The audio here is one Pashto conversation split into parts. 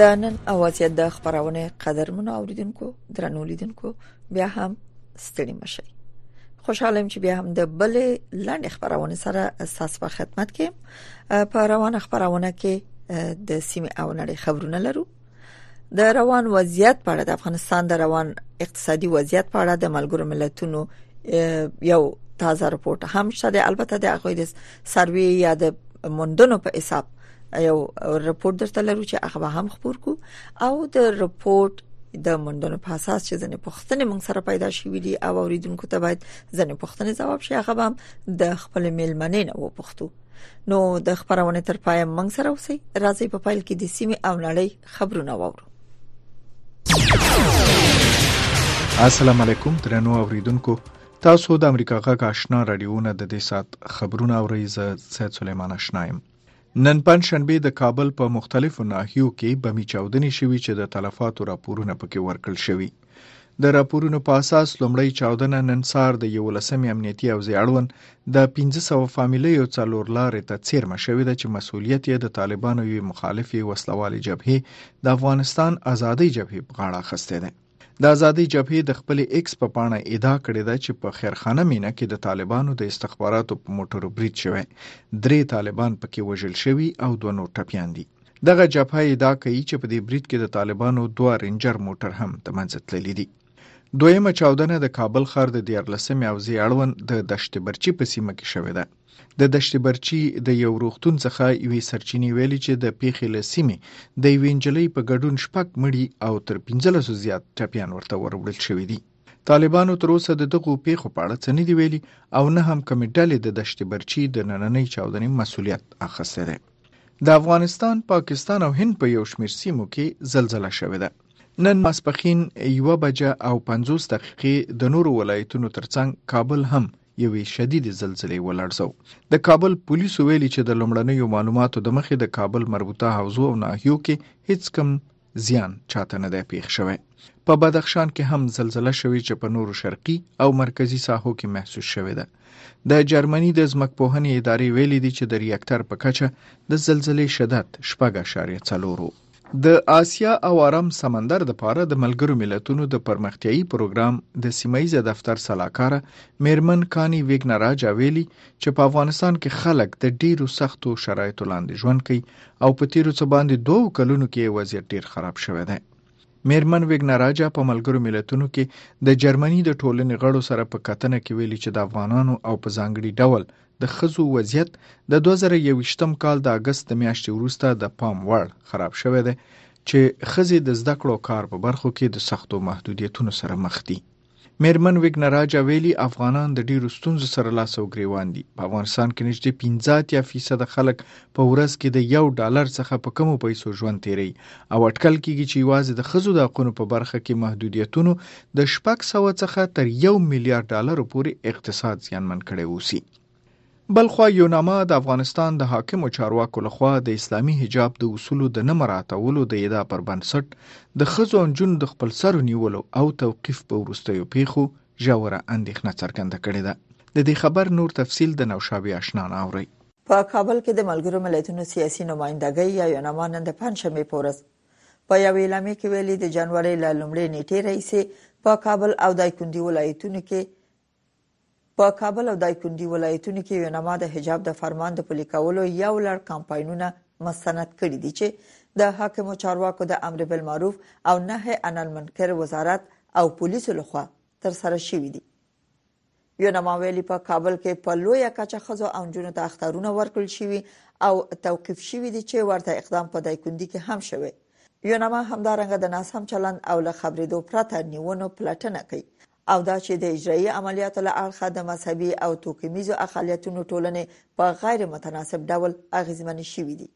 د نن اوازې د خبرونه قدرمن اوریدونکو درنو لیدونکو بیا هم ستړي مشي خوشاله يم چې بیا هم د بل لاندې خبرونه سره اساس په خدمت کې په روانه خبرونه کې د سیمه او نړۍ خبرونه لرو د روان وضعیت په اړه د افغانستان د روان اقتصادي وضعیت په اړه د ملګرو ملتونو یو تازه رپورت هم شته البته د هغه د سروي یا د مندونو په حساب یو رپورت درته لرو چې هغه هم خبر کو او د رپورت د مندونو په اساس چې ځنې پښتنې موږ سره پیدا شوې دي او اوریدونکو ته باید ځنې پښتنې جواب شي هغه هم د خپل میلمنې نه وپښتو نو د خبرونه تر پای موږ سره اوسئ راځي په فایل کې د سیمه او نړۍ خبرونه وورو السلام علیکم درنو اوریدونکو تاسو د امریکا غږ آشنا رادیو نه د دې سات خبرونه اورئ زه سید سلیمان آشنایم نن پنجشنبه د کابل په مختلفو ناحیو کې بمي چاودنې شوي چې د تلفاتو راپورونه پکې ورکړل شوي د راپورونو په اساس لومړی چاودنه نن سهار د یولسمې امنیتي حوزې اړوند د پنځه سوه فامیلیو څلور لارې ته څیرمه شوې ده چې مسؤلیت یې د طالبانو یوې مخالفې وسلهوالې جبهې د افغانستان ازادۍ جبهې په غاړه اخیستی دی د ازادۍ جبهې د خپلې ایکس په پاڼه ادعا کړې ده چې په خیرخانه مینه کې د طالبانو د استخباراتو په موټرو برید شوی درې طالبان پکې وژل شوي او دوه نور ټپیان دي دغه جبهه ادعا کوي چې په دې برید کې د طالبانو دوه رینجر موټر هم د منځه تللي دي دویمه چاودنه د کابل ښار د دیارلسمې اوزې اړوند د دشت برچي په سیمه کې شوې ده د دشت برچي د یو روغتون څخه یوې سرچینې ویلي چې د پیښې له سیمې د یوې نجلۍ په ګډون شپږ مړي او تر 15 زیات ټپیان ورته وروړل شوي دي طالبانو تر اوسه د دغو پیښو په اړه څه نه دی ویلي او نه هم کومې ډلې د دشت برچي د نننۍ چاودنې مسولیت اخیستی دی د افغانستان پاکستان او هند په یو شمېر سیمو کې زلزله شوې ده نن ماسپخین یوه بجه او 50 دقیقې د نورو ولایتونو ترڅنګ کابل هم یوې شدیدې زلزلې ولړزو. د کابل پولیسو ویلي چې د لومړنیو معلوماتو د مخې د کابل مربوطه حوزو او ناحیو کې هیڅ کم زیان چاته نه دی پیښ شوی. په بدخشان کې هم زلزله شوې چې په نورو شرقي او مرکزي ساحو کې محسوس شوې ده. د جرمني د ځمکپوهنې ادارې ویلي دي چې د ریاکتر په کچه د زلزلې شدت شپږ اشاریه څلور و. د آسیا او آرام سمندر دپاره د ملګرو ملتونو د پرمختیایي پروګرام د سیمهییزه دفتر سلاکاره میرمن کانی ویګنراجا ویلي چې په افغانستان کې خلک د ډیرو سختو شرایطو لاندې ژوند کوي او په تیرو څه باندې دوو کلونو کې وضعیت ډیر خراب شوی دی میرمن وګنراجا په ملګرو ملتونو کې د جرمني د ټولنې غړو سره په کتنه کې ویلي چې د افغانانو او په ځانګړي ډول د ښځو وضعیت د 2021 کال د اګست د میاشتې وروسته د پام وړ خراب شوی دی چې ښځې د زده کړو کار په برخو کې د سختو محدودیتونو سره مخ دي. میرمن ویګنراجا ویلي افغانان د ډیرو ستونزو سره لاس او ګریوان دي په افغانستان کې نږدې 15 فیصد خلک په ورځ کې د یو ډالر څخه په کمو پیسو ژوند تیری او اټکل کیږي چې یوازې د ښځو د حقونو په برخه کې محدودیتونو د شپږ سوه څخه تر یو میلیارد ډالرو پورې اقتصاد زیانمن کړی اوسي. بلخوا یوناما د افغانستان د حاکمو چارواکو لخوا د اسلامي حجاب د اصولو د نه مراعتولو د ادعا پر بنسټ د ښځو او نجونو د خپلسرو نیولو او توقیف په وروستیو پیښو ژوره اندېښنه څرګنده کړې ده. د دې خبر نور تفصیل د نوشابې اشنا نه اورئ. په کابل کې د ملګرو ملتونو سیاسي نمائندګۍ یا یونما نن د پنځشنبه په ورځ په یو اعلامیه کې ویلي د جنوري له لومړۍ نیټې راهیسې په کابل او دایکندي ولایتونو کې په کابل او دایکندي ولایتونو کې یونما د حجاب د فرمان د پلي کولو یو لړ کمپاینونه مستند کړي دي چې د حاکمو چارواکو د امر بالمعروف او نهي عن المنکر وزارت او پولیسو لخوا تر سره شوې دي یوناما ویلي په کابل کې په لویه کچه خزو او جنونو ته اخترونه ورکړل شوی او توقيف شوی دي چې ورته اقدام په دایکوندي کې هم شوی یوناما همدارنګه د ناسم چلند او له خبرېدو پرته نیونو پلټنه کوي او دا چې د اجرایي عملیاتو له اړخه د مذهبي او توکمیزو اقالیتونو ټولنې په غیر متناسب ډول اغیزمن شوې دي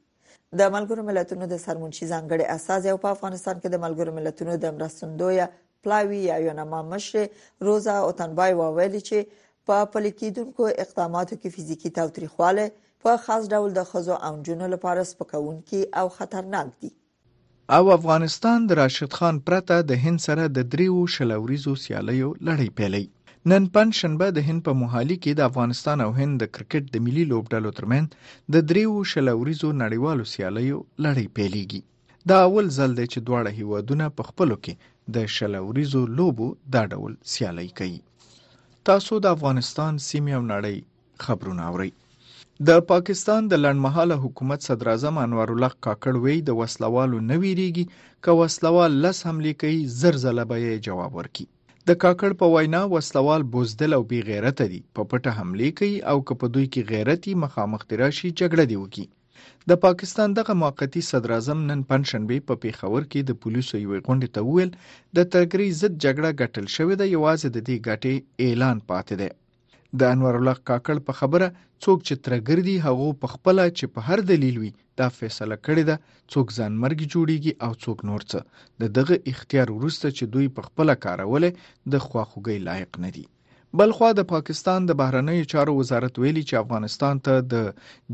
د ملګرو ملتونو د سرمنشي ځانګړي اساس او په افغانستان کې د ملګرو ملتونو د مرستندوی پلاوی یا یونما مشر روزا اوتنبای وویل چې په پلي کېدونکو اقداماتو کې فزیکی تاوتریخوالی په خاص ډول د خزو او جنو لپاره سپکونکي او خطرناک دي او افغانستان د راشد خان پرته د هند سره د درېوو شل اوریزو سیالیو لړۍ پیلوي. نن پنج شنبه د هند په موهالي کې د افغانستان او هند د کرکټ د ملي لوبډلو ترمنځ د درېوو شل اوریزو نړیوالو سیالیو لړۍ پیلېږي. دا اول ځل دی چې دواړه هېوادونه په خپلو کې د شل اوریزو لوبو دا ډول سیالۍ کوي. تاسو د افغانستان، سیمې او نړۍ خبرونه اورئ. د پاکستان د لنډمهاله حکومت صدراعظم انوارالحق کاکړ وی د وسلوالو نه ویریږي که وسلوال لس حملې کوي زر ځله به یې جواب ورکړي د کاکړ په وینا وسلوال بوزدل او بی غیرته دي په پټه حملې کوي او که په دوی کې غیرتي مخامخ دی راشي جګړه دی وکړي د پاکستان دغه موقتی صدراعظم نن پنځشنبه په پیښور کې د پولیسو یوې غونډې ته وویل د ترګرۍ ضد جګړه ګټل شوې ده یوازې د دې ګټې اعلان پاتې دی د انور الله کاکړ په خبره څوک چې ترګر دي هغه په خپل چې په هر دلیل وي دا فیصله کړې ده څوک ځان مرګ جوړیږي او څوک نور څه د دغه اختیار وروسته چې دوی په خپل کارول د خواخوږي لایق نه دي بلخوا د پاکستان د بهرنیو چارو وزارت ویلي چې افغانستان ته د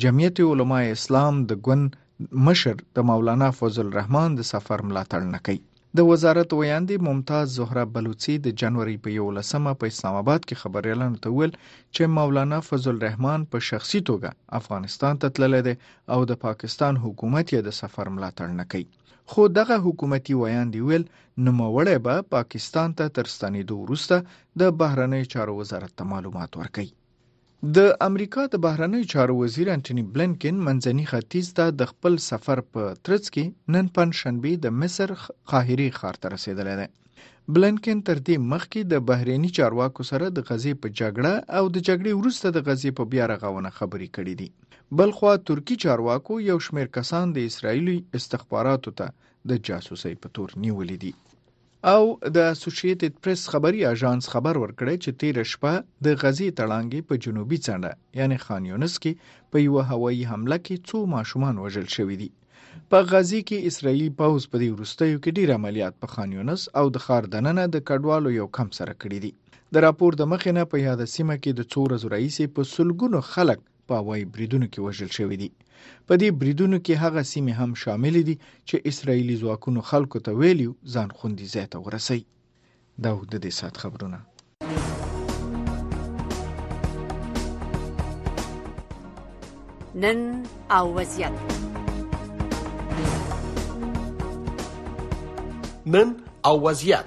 جمعیت علما اسلام د ګوند مشر د مولانا فضل الرحمن د سفر ملاتړ نه کوي د وزارت ویاندې ممتاز زهره بلوڅي د جنوري په یولسمه په اسلام آباد کې خبریالانو ته وویل چې مولانا فضل الرحمن په شخصي توګه افغانستان ته تللی دی او د پاکستان حکومت یې د سفر ملاتړ نه کوي خو دغه حکومتي ویاندې ویل نوموړی به پاکستان ته تر ستنېدو وروسته د بهرنیو چارو وزارت ته معلومات ورکوي د امریکا د بهرنیو چارو وزیر انټوني بلینکن منځني ختیځ ته د خپل سفر په ترڅ کې نن پنځشنبه د مصر قاهرې ښار ته رسیدلی دی. بلنکن تر دې مخکې د بحریني چارواکو سره د غزې په جګړه او د جګړې وروسته د غزې په بیا رغونه خبرې کړې دي بلخوا ترکی چارواکو یو شمېر کسان د اسرایلي استخباراتو ته د جاسوسۍ په تور نیولي دي او د اسوشیټډ پریس خبري اژانس خبر ورکړی چې تیر شپه د غزې تړانګې په جنوبي څنډه یعنی خان یونس کې په یو هوایی حمله کې څو ماشومان وژل شوې دي په غزې کې اسرایلی پوز په دې وروستیو کې ډیر عملیات په خان یونس او د خار دننه د کډوالو یو کم سره کړی دي د راپور د مخې نه په یاد سیمه کې د څو ورځو رئیسې په سلګونو خلک په هوایي بریدونو کې وژل شوي دي په دې بریدونو کې هغه سیمې هم شامل دي چې اسرایلی ځواکونو خلکو ته ویلیو ځان خوندي ځای ته ورسي دا د دې سات خبرونه نن او وضعیت نن او وضعیت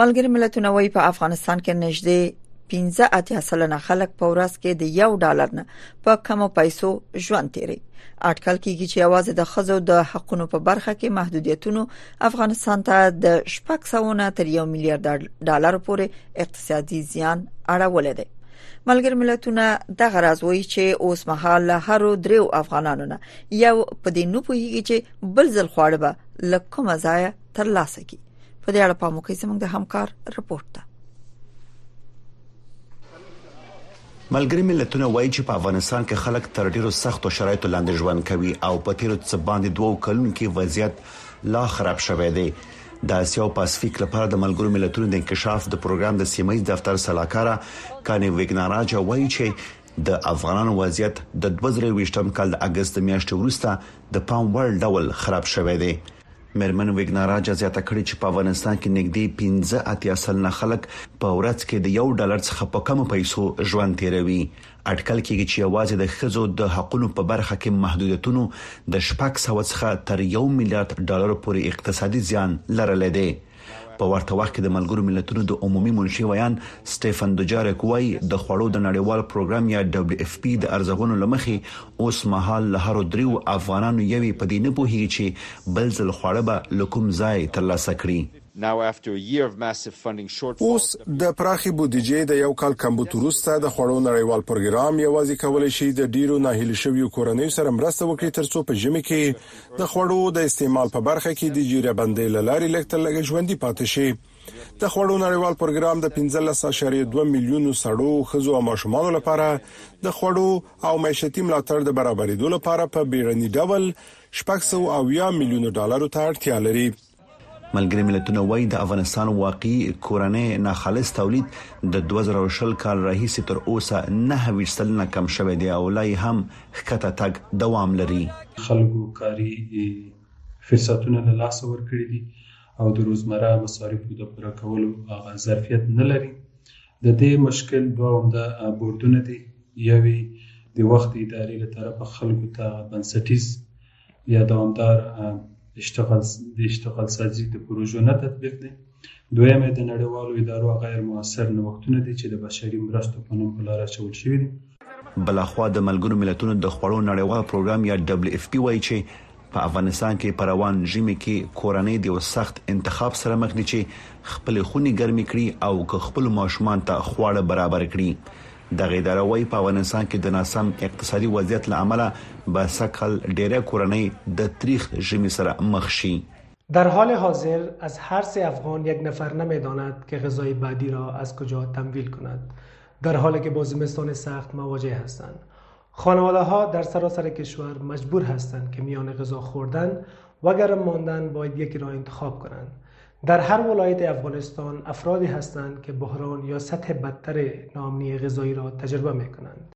ملګری ملتونه وایي په افغانستان کې نږدې 15 اتیا سلنه خلک په ورځ کې د 1 ډالر نه په کم پیسو ژوند تیری اټکل کیږي چې اواز د خزو د حقونو په برخه کې محدودیتونو افغانستان ته د شپږ سوونه تر 1 میلیارډ ډالر پورې اقتصادي زیان اړولې دی ملګر ملتونه د غراز وایي چې اوس مهال له هر دریو افغانانو نه یو په دې نه پوهیږي چې بل ځل خواړه به لکه مزایه تر لاسه کی په دې اړه په موقع زموږ د همکار رپورت ده ملګری ملتونه وایي چې په افغانستان کې خلک تر ډیرو سختو شرایطو لاندې ژوند کوي او په تیرو څه باندې دوو کلونو کې وضعیت لا خراب شوی دی د اسیا او پاسفیک لپاره د ملګرو ملتونو د انکشاف د پروګرام د سیمایي دفتر سلاکاره کاني وګناراج وایي چې د افغانانو وضعیت د 2023م کال د اگست میاشتې وروسته د پام وړ ډول خراب شوی دی مېرمن ویګناراجا زیاته کړې چې په افغانستان کې نږدې پنځه اتیا سلنه خلک په ورځ کې د یو ډالر څخه په کمو پیسو ژوند تېروي. اټکل کېږي چې یوازې د ښځو د حقونو په برخه کې محدودیتونو د شپږ سوه څخه تر یو میلیارد ډالرو پورې اقتصادي زیان لرلی دی. په ورته وخت کې د ملګرو ملتونو د عمومي منشي ویاند سټيفن دوجارک وايي د خوړو د نړیوال پروګرام یا دبليو اف پی د ارزغونو لمخې اوس مهال له هر دریو افغانانو یوې په دې نه پوهیږي چې بل ځل خواړه به له کوم ځای ترلاسه کړي اوس د پراخې بودیجې د یو کال کمبود وروسته د خوړو نړیوال پروګرام یوازې کولای شي د ډیرو ناهیلي شویو کورنیو سره مرسته وکړي ترڅو په ژمي کې د خوړو د استعمال په برخه کې د جیره بندۍ له لارې لږ تر لږه ژوندي پاتې شي. د خوړو نړیوال پروګرام د پنځلس اعشاریه دوه میلیونو سړو، ښځو او ماشومانو لپاره د خوړو او معیشتي ملاتړ د برابرېدو لپاره په بیړني ډول شپږ سوه اویا میلیونو ډالرو ته اړتیا لري. ملګري ملتونه وایي د افغانستان واقعي کورنۍ ناخالص تولید د 2020 کال راهیسې تر اوسه 29 سلنه کم شوی دی او لا یې هم ښکته تګ دوام لري. خلکو کاري فرصتونه له لاسه ورکړي دي او د روزمره مصارفو د پوره کولو هغه ظرفیت نه لري. د دې مشکل دوه عمده بردونه دي، یو یې د وخت ادارې له طرفه خلکو ته بنسټیز یا دوامدار اشتغال د اشتغال سازي د پروژو نه تطبیق دی دویم د نړیوالو ادارو غیر موثر نوښتونه دي چې د بشري مرستو په نوم په لار اچول شوي دي بلخوا د ملګرو ملتونو د خوړو نړیوال پروګرام یا دبليو اف پی وایي چې په افغانستان کې پر روان ژمي کې کورنۍ د یو سخت انتخاب سره مخ دي چې خپل خوني ګرمي کړي او که خپل ماشومان ته خواړه برابر کړي دغه اداره وایي په افغانستان کې د ناسم اقتصادي وضعیت له امله به سږکال ډیری کورنۍ د تریخ ژمي سره مخ شي در حال حاضر از هر سه افغان یک نفر نمیداند که غذای بعدی را از کجا تمویل کند در حالی که با زمستان سخت مواجه هستند خانواده ها در سراسر کشور مجبور هستند که میان غذا خوردن و گرم ماندن باید یکی را انتخاب کنند در هر ولایت افغانستان افرادی هستند که بحران یا سطح بدتر ناامنی غذایی را تجربه می کنند.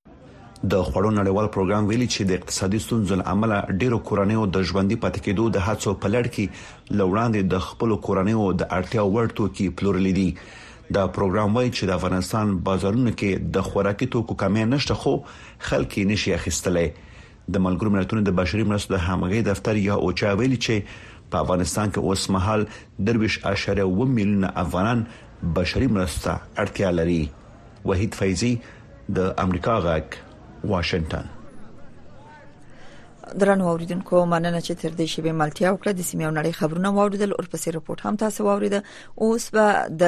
د خوړو نړیوال پروګرام ویلي چې د اقتصادي ستونزو لامل ډیرو کورنیو د ژوندۍ پاتې کېدو د هڅو په لړ کې لوړاندې د خپل کورنیو د اړتیا وړ توکي پلورلې دي دا پروګرام وایي چې د افغانستان بازارونو کې د خوراکي توکو کمی نشته خو خلک یې نشي اخیستلای د ملګرو ملتونو د بشري مرستو د همغږي دفتر یا اوچا ویلي چې په افغانستان کې اوس مهال 23.1 میلیونه افغانان بشري مرستو ته اړتیا لري وحید فیضی د امریکا غاک واشنگټن درنو اوریدونکو مننه چې تر دې شیبې ملتیا وکړه د سیمې او نړۍ خبرونه واوریدل او پسې رپورت هم تاسو واورید اوس به د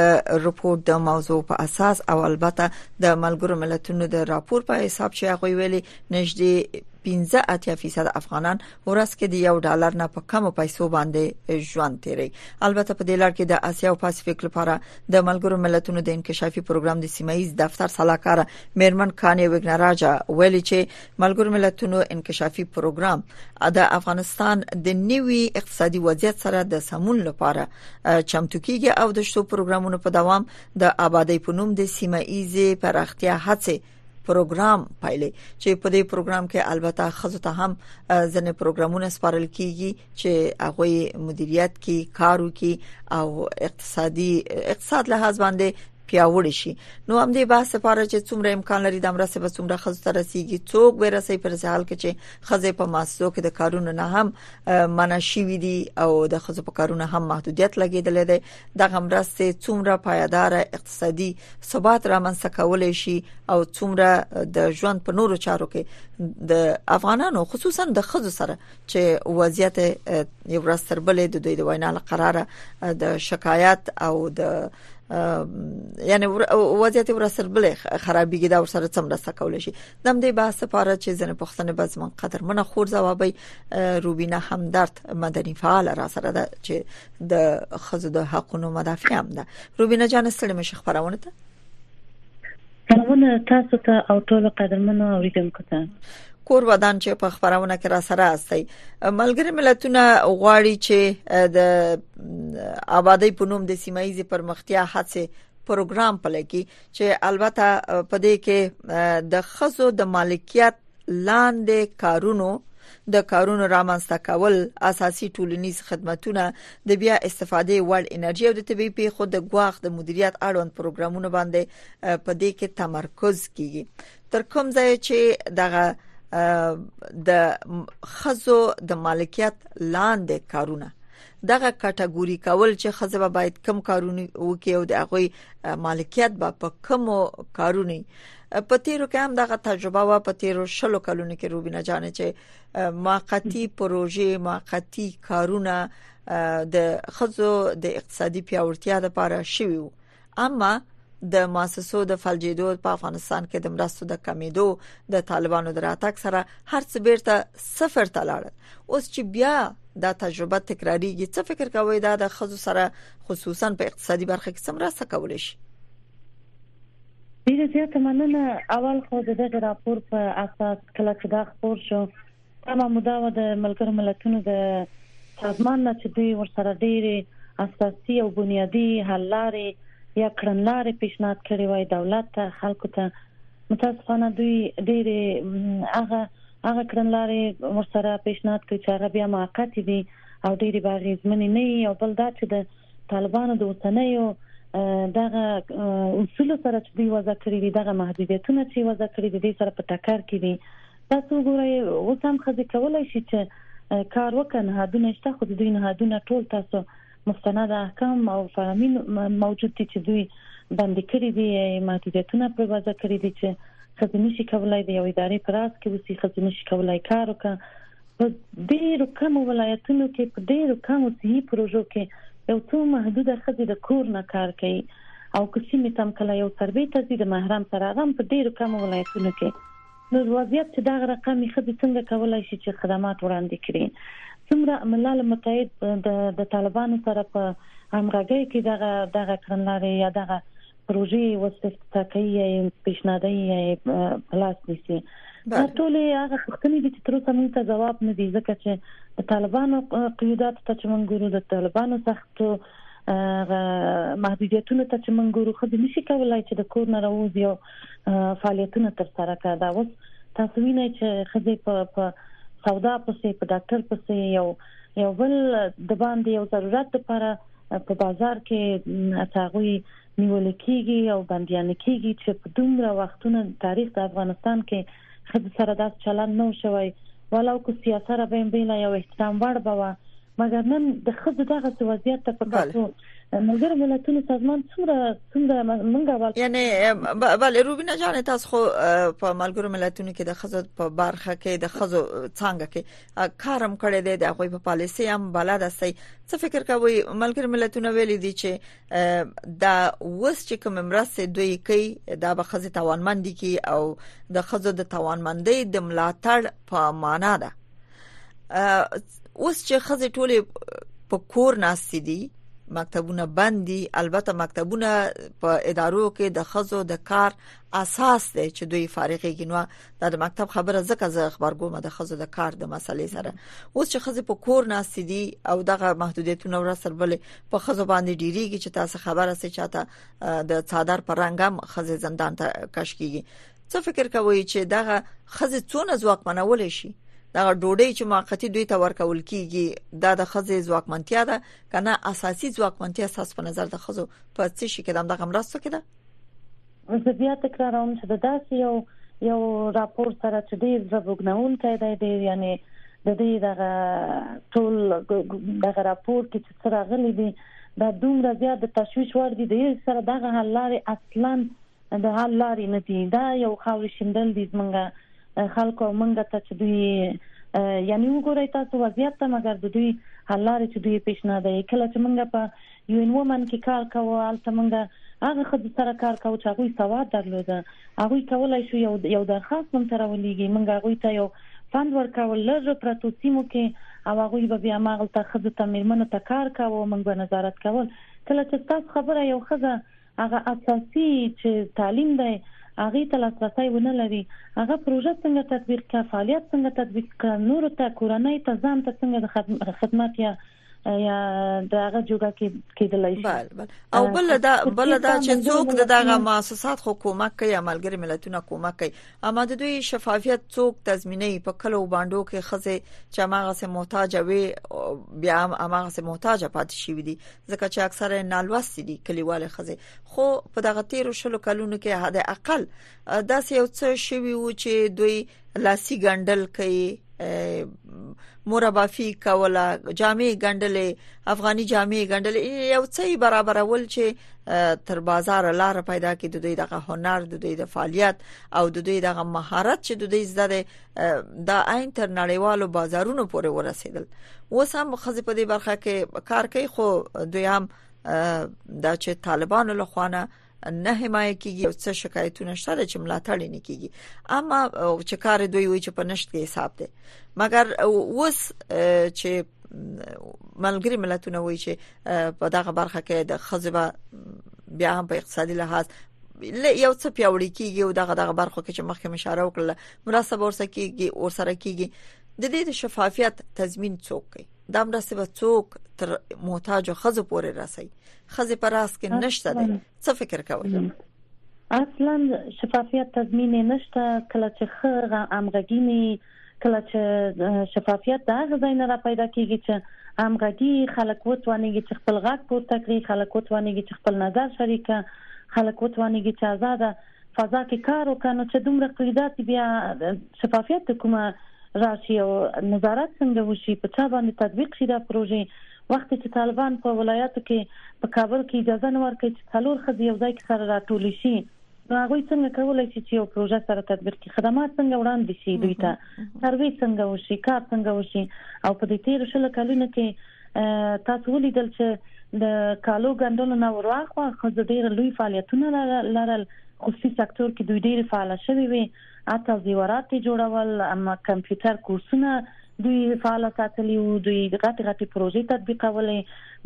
رپورت د موضوع په اساس او البته د ملګرو ملتونو د راپور په حساب چې هغه ویلي نږدې 15 اتیا فیصد افغانان ورځ کې د یو ډالر نه په کمو پیسو باندې ژوند تیری البته په دې لړ کې د اسیا او پاسفیک لپاره د ملګرو ملتونو د انکشافي پروګرام د سیمایز دفتر صلاحکار میرمن کانی وګنراجا ویلي چې ملګرو ملتونو انکشافي پروګرام د افغانستان د نیوي اقتصادي وضعیت سره د سمون لپاره چمتو کیږي او د شتو پروګرامونو په دوام د آبادی په نوم د سیمایز پراختیا هڅه پروګرام پایلې چې په دې پروګرام کې البته خزو ته هم ځنې پروګرامونه سپارل کیږي چې هغه مدیریت کې کارو کې او اقتصادي اقتصاد له هڅ باندې پیاوړی شي نو هم دې بحث لپاره چې څومره امکان لري د امرسه به څومره خزو ته رسیدي څوک به رسي پر ځال کې چې خزه په ماسو کې د کارونو نه هم منشي وي دي او د خزو په کارونو هم محدودیت لګیدل دي دغه مرستې څومره پایدار اقتصادي ثبات رامنځته کولای شي او څومره د ژوند په نورو چارو کې د افغانانو خصوصا د خځو سره چې وضعیت یو ورځ تر بلې د دوی د وینا لپاره د شکایت او د یعنی وضعیت ور سره بل خرابېږي دا ور سره څومره سکول شي د دې بحث لپاره چې ځنه پښتنه به زمون قدر منه خور جوابي روبینه همدرد مدني فعال را سره ده چې د خزو د حقونو مدافع هم ده روبینه جان ستړي مشه خبرونه ته خبرونه تاسو ته او ټول قدرمنو اوریدونکو ته کور ودان چې په خبرونه کې را سره استي ملګری ملتونه غواړي چې د آبادی په نوم د سیمایي پرمختیا هڅه پروګرام پلی کړي چې البته په دې کې د خزو د مالکیت لاندې کارونو د کارونو رامنځته کول اساسي ټولنیز خدماتونه د بیا استفادې وړ انرژي او د طبيعي پیښو د ګواښ د مدیریت اړوند پروګرامونه باندې په دې کې تمرکز کیږي تر کوم ځای چې دغه د خزو د مالکیت لاندې کارونه دغه کټګوري کول چې خزه باید کم کارونه وکړي او د هغه مالکیت به په کم کارونه په تیرو کې هم دغه تجربه وا په تیرو شلو کلونو کې روبینه جانې چې موقتی پروژې موقتی کارونه د خزو د اقتصادي پیاوړتیا لپاره شوي وو اما د مؤسسو د فلجیدو په افغانستان کې د مرستو د کمیدو د طالبانو د راتګ سره هر څه بیرته صفر ته لاړ اوس چې بیا دا تجربه تکراریږي څه فکر کوي دا د خزو سره خصوصا په اقتصادي برخه کې څومره څه کول شي ډیره زیاته مننه اول خو د دغه راپور په اساس کله چې دا خبر شو تمه مودا و د ملګرو ملتونو د سازمان نه چې دوی ورسره ډیره اساسي او بنیادی حل لارې یا کړنلارې پیشنهاد کړې وای دولت ته خلکو ته متاسفانه دوی ډیره هغه هغه کړنلارې ورسره پیشنهاد کړې چې هغه بیا موقت دي او ډیره باغې زمنې نه او بل دا چې د طالبانو د اوسنیو دغه اصول سره چې دی وضع کړی دی دغه محدودیتونه چې وضع کړی دی د سره په ټکر کې دي تاسو ګورئ اوس هم خځې کولای شي چې کار وکړي نهادونه شته خو دوی نهادونه ټول تاسو مستند احکام او فرامین موجود دي چې دوی باندې کړی دی محدودیتونه پر وضع کړی دي چې خځې نشي کولای د یو ادارې پراس کې وسی خځې نشي کولای کار وکړي په ډیرو کمو ولایتونو کې په ډیرو کمو صحي پروژو کې یو څو محدود خځې د کور نه کار کوي او کوچی می تم کله یو سروي ته چې د محرم سره غم په ډیرو کمو ولایتونو کې نو وضعیت چې دا رقم خځې څنګه کولای شي چې خدمات وړاندې کړي څومره ملل متحد د طالبانو سره په همغږي کې دغه دغه کړنلارې یا دغه پروژې وسپست تاکي یا پیشنهادي یا پلاس نیسي دا ټول هغه پوښتنې دي چې تر اوسه موږ ته ځواب نه دي ځکه چې د طالبانو قیودات ته چې موږ ګورو د طالبانو سختو محدودیتونو ته چې موږ ګورو خو د نشي کولای چې د کور نه راوځي او فعالیتونه تر سره کړي دا اوس تاسو وینئ چې خزه په سودا پسې په ډاکټر پسې یو یو بل د باندې یو ضرورت لپاره په بازار کې هغوی نیول کیږي او بندیان کیږي چې په دومره وختونو تاریخ د افغانستان کې خځه سره داس چلند نه شوی ولو کو سیاسي را بین بیل یو احترام وړ بوا مګر نن د خځه دغه وضعیت ته په کتو ملګر ملتونو سازمان څومره څومره منګه ول یعنی بله روبینه جان تاسو خو په ملګر ملتونو کې د خځو په برخه کې د خځو څنګه کې کارم کړی دی د هغوی په پالیسي هم بلد استي څه فکر کوي ملګر ملتونه ویل دي چې دا وس چې کوم مرسته دوی کوي دا به خزه توانمند کی او د خزو د توانمندۍ د ملاتړ په معنا ده اوس چې خزه ټوله په کور ناشې دي مکتبونه بندي البته مکتبونه په ادارو کې د خزو د کار اساس دی چې دوی فارغېږي نو دا د مکتب خبره ځکه زه خبرګوم د خزو د کار د مسلې سره اوس چې خزه په کور ناست دي او دغه محدودیتونه ور سره بل په خزو باندې ډیریږي چې تاسو خبره سي چاته د څادر پرنګم خزه زندان ته کش کیږي څه فکر کوي چې دغه خزه څونه ځواکمنول شي دا ډوډۍ چې موقتی دوی ته ورکول کیږي دا د خزې ځواکمنتیا ده کنه اساسي ځواکمنتیا ساس په نظر د خزو په څه شي کې دغه مرسته کړه زه بیا تکراروم چې د داسې یو یو راپور سره چې ډیر زبګنونکی دی ډیر یعنی د دې دغه ټول دغه راپور کې چې سره غلي دي دا دومره زیات د تشویش ور دي د سره دغه حل لارې اصلا د حل لارې نه دي دا یو خاور شندل دي زمونږ خلکو او مونږ ته چې دوی یعنی وګورئ تاسو وضعیت ته مګر د دوی حل لارې چې دوی پیشنهاد یې کله چې مونږ په یو ان وومن کې کار کاوه هلته موږ هغه خځو سره کار کاوه چې هغه سواد درلود هغه کولای شو یو یو درخواست مونږ ته راولېږي موږ هغه ته یو فند ورکاوه لږ پرتو سیمو کې او هغه به بیا ماغل ته خځو ته میرمنو ته کار کاوه موږ به نظارت کول کله چې تاسو خبره یو خزه هغه اساسي چې تعلیم دی هغه ته لاسرسي ونه لري هغه پروژه څنګه تطبیق کړه فعالیت څنګه تطبیق کړه نور ته کورنۍ ته ځان ته څنګه خدمت یا یا داغه جوګه کې کېدلای شي بل بل او بل دا بل دا چې څوک د دغه مؤسسات خو کومک کوي عملګری ملتونه کومک کوي اما د دوی شفافیت څوک تضمینې په کلو باندو کې خزه چې ماغه سه محتاج وي بیا هم ماغه سه محتاج پات شي دي ځکه چې اکثره نالوست دي کلیواله خزه خو په دغه تیر شلو کلونو کې هدا اقل دا یو څه شوی و چې دوی لاسي ګندل کوي مربافي کوله جامې ګندلې افغاني جامې ګندلې یو څه برابرول چې تر بازار لار پیدا کړي د دوی دغه هنر د دوی د فعالیت او د دوی دغه مهارت چې د دوی زده ده د عین تر نړیوالو بازارونو پورې ورسېدل اوس هم خزه په دې برخه کې کار کوي خو دوی هم دا چې طالبانو له خوانه نه حمایه کیږي او څه شکایتونه شته چې ملاتړ نه کیږي اما چې کار دوی وی چې په نشټ کې حساب دی مګر اوس چې ملګری ملتونه وایي چې په دغه برخه کې د خزبه بیا هم په اقتصادي لحاظ یو څه پیوړی کیږي او دغه دغه برخو کې چې مخکې مشاره وکړه مرسته ورسره کیږي او سره کیږي د دې د شفافیت تضمین څوک کوي دا مرسته به څوک تر محتاج خزو پورې رسي خزه په راس کې نشته دی څه فکر کوئ اصلا شفافیت تضمین نشته کله چې خغه امغګینی کله چې شفافیت دا غځای نه را پیدا کیږي چې امغګي خلک وتوانیږي چې خپل غږ پورته کړي خلک وتوانیږي چې خپل نظر شریک خلک وتوانیږي چې آزاد فضا کې کار وکړ نو چې دومره قیدات بیا شفافیت د کومه راشي او نظارت څنګه وشي په چا باندې تطبیق شي دا پروژه وخت چې طالبان په ولایاتو کې په کابل کې اجازه نه ورکړي چې څلور خځې یو ځای کې سره راټول شي نو هغه څنګه کولای شي چې یو پروژه سره تطبیق کړي خدمات څنګه وړاندې شي دوی ته سروي څنګه وشي کار څنګه وشي او په دې تیر شل کلونو کې تاسو ولیدل چې د کالو ګندلو نه ورواخوا خزه ډیر لوی فعالیتونه لرل خصوصي سکتور کې دوی ډیر فعال شوي وي اته زیورات جوړول اما کمپیوټر کورسونه دوی فعال ساتلی وو دوی غټ غټ پروژې تطبیقولې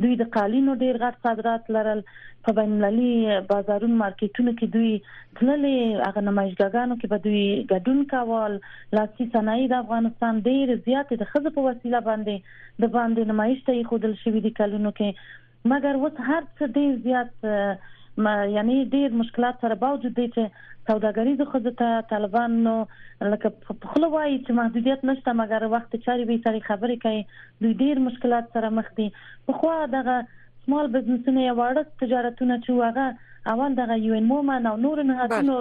دوی د قالینو ډیر غټ صادرات لرل په بین المللي بازارونو مارکیټونو کې دوی تللې هغه نمایشګاګانو کې به دوی ګډون کاوه لاسي صنایع د افغانستان ډیر زیات د خزه په وسیله باندې د باندې نمایش ته خودل شوې دي کلونو کې مګر اوس هر څه ډیر زیات یعنی ډیر مشکلات سره باوجود دي چې سوداګریز خزه ته طالبان نو لکه په خله وایي چې محدودیت نشته مګر وخت چاري به سره خبرې کوي دوی ډیر مشکلات سره مخ دي په خو دغه سمال بزنسونه یا واړه تجارتونه چې هغه اول دغه یو ان مومن او نور نهادونو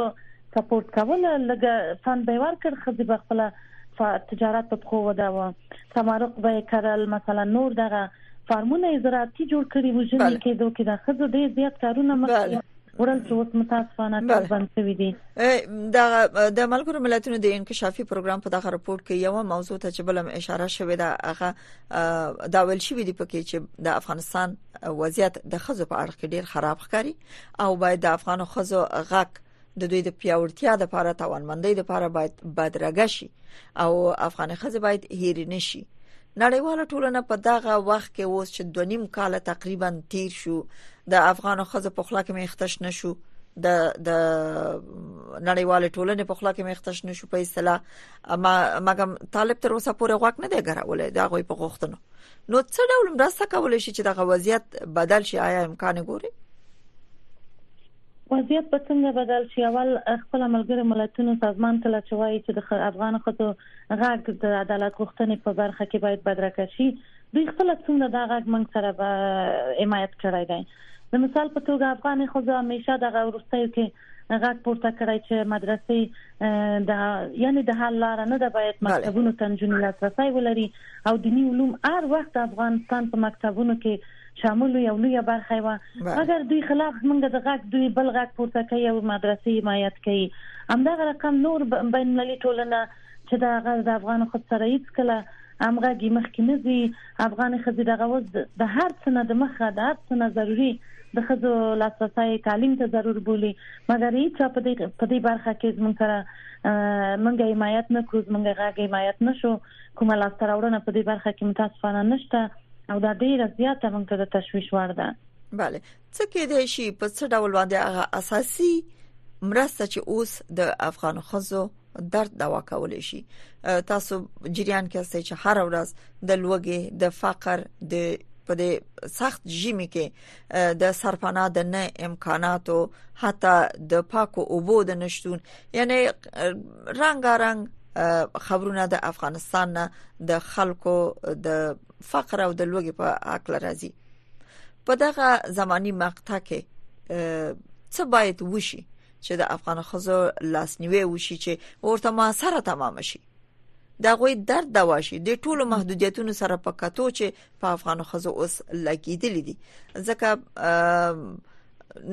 سپورټ کول لګ فن به ورکړ خو به خپل تجارت په خو ودا و تمارق به کړل مثلا نور دغه فارمونه زراعتي جوړ کړي وو چې کې دوه کې د خزو ډیر زیات کارونه مخکې ورل چې اوس متاسفانه تقریبا شوی دي دا د ملګرو ملتونو د انکشافي پروګرام په دغه رپورت کې یو موضوع ته چې بلم اشاره شوې ده هغه دا ویل شوې دي پکې چې د افغانستان وضعیت د خزو په اړه کې ډیر خراب ښکاري او باید د افغان خزو غک د دوی د پیاوړتیا لپاره توانمندۍ لپاره باید بدرګه شي او افغان خزه باید هیر نشي نړیواله ټولنه په دغه وخت کې اوس چې د نیم کال تقریبا تیر شو د افغان خزه په خلا کې مختش نشو د د نړیوال ټولنې په خلا کې مختش نشو په اصطلاح اما مګم طالب تر اوسه پورې غوښ نه دی ګرولې دا غوي په غوښتنو نو څه ډول مرسته کولای شي چې دغه وضعیت بدل شي آیا امکان ګوري وضعیت به څنګه بدل شي اول خپل ملګری ملتونو سازمان کله چې وایي چې د افغان خځو غږ د عدالت غوښتنې په برخه کې باید بدرک شي دوی خپل څومره دا غږ موږ سره به حمایت کړی دی د مثال په توګه افغان خځو همیشه د غورستیو کې غږ پورته کړی چې مدرسې د یعنی د حل لار نه ده باید مکتبونو ته جنونو لاسرسي ولري او دینی علوم هر وخت افغانستان په مکتبونو کې شامل یو لوی برخه و مګر دوی خلاف موږ د غږ دوی بل غږ پورته کوي او مدرسې حمایت کوي همدغه رقم نور بین المللي ټولنه چې دا غږ د افغان خود سره هیڅ کله همغږي مخکې نه ځي افغان خزي دغه وز د هر څه نه د مخه د هر څه نه ضروری د خزو لاسرسي تعلیم ته ضرور بولی مګر هیڅ په دې په دې برخه کې زموږ سره منګه حمایت نه کړو زموږ غاګه حمایت نشو کومه لاسته راوړنه په دې برخه کې متاسفانه نشته او دا ډیره زیاته موږ ته د تشویش وړ ده بله څه کېدای شي په څه ډول باندې هغه اساسي مرسته چې اوس د افغان خزو درد دوا کول شي تاسو جریان کې استئ چې هر ورځ د لوګي د فقر د په دې سخت ژمي کې د سرپنا د نه امکاناتو حتی د پاکو اوبو د نشټون یعنی رنگارنګ خبرونه د افغانستان نه د خلکو د فقر او د لوګي په اړه راځي په دغه زماني مقطع کې څه باید وشي چې د افغان خزو لاسنیوي وشي چې ورته ما سره تمام شي دا غوي درد دواشي د ټولو محدودیتونو سره په کتو چې په افغان خزو اوس لګیدل دي ځکه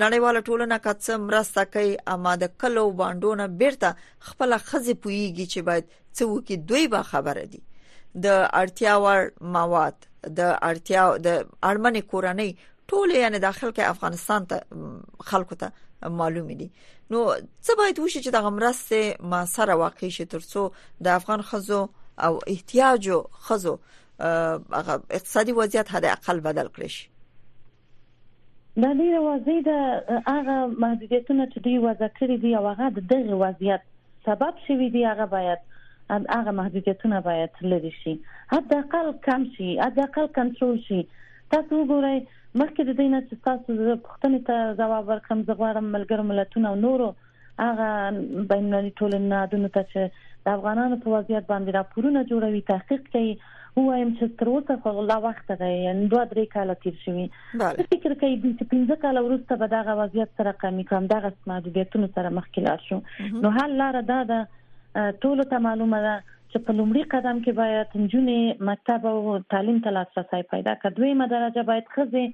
نړیواله ټولنه کڅ مرسته کوي اما د کلو باندونه بیرته خپل خزي پویږي چې باید څه وکي دوی با خبره دي د اړتیا وړ مواد د اړتیا د اړمنې کورنۍ ټول یعنی داخل کې افغانستان ته خلکو ته معلوم دي نو څه باید وشي چې دغه مرسته ما سره واقع شي ترڅو د افغان خزو او احتیاجو خزو هغه اقتصادي وضعیت حد اقل بدل کړي شي دا ډیره واضح ده هغه محدودیتونه چې دوی وضع کړی دی او هغه د دغه وضعیت سبب شوی دی هغه باید هغه محدودیتونه باید لري شي حد اقل کم شي حد اقل کنټرول شي تاسو وګورئ مخکې د دې نه چې تاسو پوښتنې ته ځواب ورکړم زه غواړم ملګر ملتونه او نورو هغه بینالمللي ټولنې نهادونو ته چې د افغانانو په وضعیت باندې راپورونه جوړوي تحقیق کوي وایم چې تر اوسه خو لا وخت دی یعنی دوه درې کال تیر شوی زه فکر کوي د 15 کال وروسته به دغه وضعیت سره کمی کم دغه محدودیتونو سره مخ کلار شو نو حل لار دا ده ټول ته معلومه ده چې په لومړي قدم کې باید نجونې مکتب او تعلیم ته لاسرسی پیدا کړي دویمه درجه باید خزه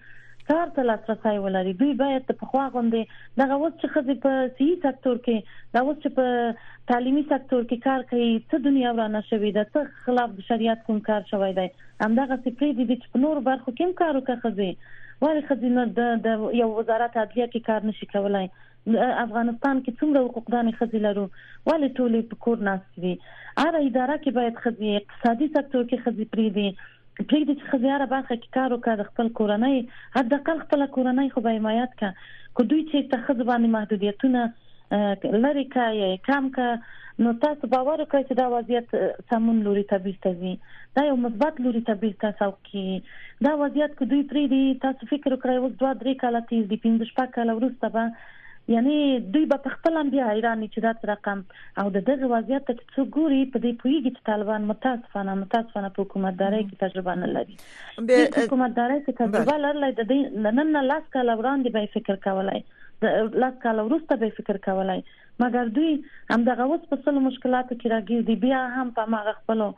کار ته لاسرسی ولري دوی باید د پخوا غوندې دغه اوس چې خزي په سیاسي سکتور کې دا اوس چې په تعلیمي سکتور کې کار کوي څه دنیا ورانه شوې ده څه خلاف شریعت کوم کار شوی دی همدغه سپری دي چې په نور برخو کې کار وکړي ولی خزینه د یو وزارت عدلیه کې کار نشي کولای افغانستان کې څومره حقوقدان خزي لرو ولې ټولې په کور ناست دي هر اداره کې باید خزي اقتصادي سکتور کې خزي پری دي پری دي چې خزي هر برخه کې کار وکړي د خپل کورنۍ حد اقل خپل کورنۍ خو به حمایت کړي کو دوی چې ته خزي باندې محدودیتونه لری کای کم کا نو تاسو باور وکړئ چې دا وضعیت سمون لوري ته بیرته ځي دا یو مثبت لوري ته بیرته کې دا وضعیت کو دوی پری دی تاسو فکر وکړئ اوس دوه درې کاله تیر دي 15 شپږ کاله وروسته به یعنی دوی به خپل هم بیا حیران چې دا څه رقم او د دغه وضعیت ته څو ګوري په دې پویږي چې طالبان متاسفانه متاسفانه په حکومتداري کې تجربه نه لري د حکومتداري کې تجربه لرلای د دې نن نه لاس کال وړاندې به فکر کولای لاس کال وروسته به فکر کولای مګر دوی همدغه اوس په سلو مشکلاتو کې راګیر دي بیا هم په ماغه خپلو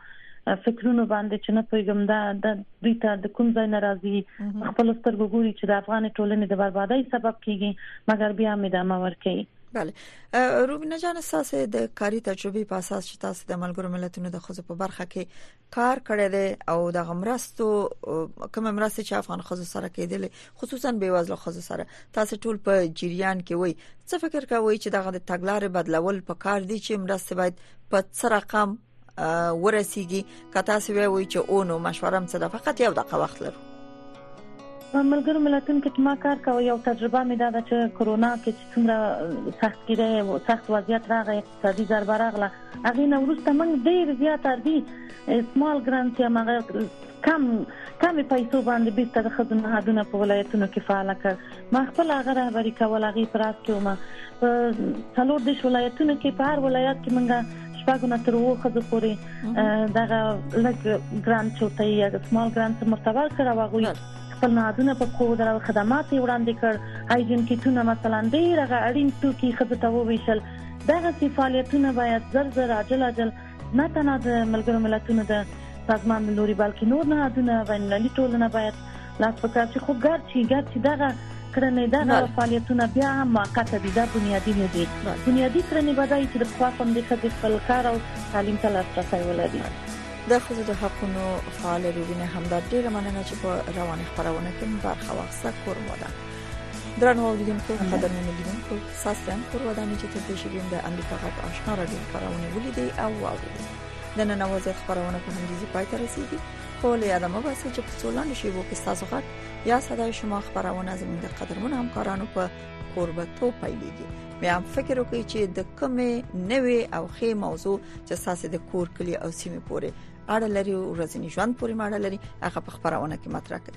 فکرونو باندې چې نه پویګم دا د دوی ته د کوم ځای ناراضي خپل سترګو ګوري چې د افغان ټولنې د بربادۍ سبب کیږي مګر بیا مې د امر کوي بله روبینه جان ساسه د کاری تجربه په اساس چې تاسو د ملګرو ملتونو د خزو په برخه کې کار کړی دی او د غمرستو کوم مرستې چې افغان خزو سره کېدلې خصوصا بیوازله خزو سره تاسو ټول په جریان کې وای څه فکر کوئ چې دغه د تګلارې بدلول په کار دي چې مرستې باید په څه رقم ورسیږي که تاسو وایئ چې اونو مشوره هم څه ده فقط یو دقه وخت لرو ملګرو ملتونو کې چې ما کار کاوه یو تجربه مې دا ده چې کرونا کې چې څومره سخت کېده سخت وضعیت راغی سادی ضربه راغله هغه نه ورسته موږ ډیر زیات اردی اسمال ګرانت یا مغه کم کم پیسو باندې بیرته د خزو نهادونه په ولایتونو کې فعال کړ ما خپل هغه رهبری کول هغه پراس کې ومه په څلور دیش ولایتونو کې په هر ولایت کې منګه شپږ نه تر وو خزو پورې دغه لګ ګرانټ چوتای یا سمال ګرانټ مرتبه کړه واغوي خپل نهادونه په کو درو خدمات وړاندې کړ هایجن کیټونه مثلا ډیر غ اړین توکي خزو ته وویشل دغسې فعالیتونه باید زر زر عاجل عاجل نه تنها د ملګرو ملتونو د سازمان له لوري بلکې نور نهادونه بین المللي ټولنه باید لاس په کار شي خو ګرچې ګرچې دغه کړنې دغه فعالیتونه بیا هم موقت دي دا بنیادی نه دي بنیادی کړنې به دای چې د خوا کوم د خځې خپل کار او تعلیم ته لاسرسي ولري د خځو د حقونو فعال روبینه همدار ډیره مننه چې په روانه خبرونه کې برخه واخیسته کور مو ده درنو اوریدونکو قدرمن لیدونکو ساستم پر ودانې چې تر دې شویم د امریکا غږ آشنا راډیو خبرونه ولیدي او واوري د نن وضعیت خبرونه په همدې ځای پای ته رسیدي خو له یاده مو باسي چې په څولانو شی وو کې تاسو غږ یا صداي شما خبرونه زموږ د قدرمن همکارانو په قربتو پیلېږي بیا هم فکر وکړئ چې د کومې نوې او خې موضوع چې تاسو د کور کلی او سیمه پورې اړه لري او ورځنی ژوند پورې ماړه لري هغه په خبرونه کې مطرح کړئ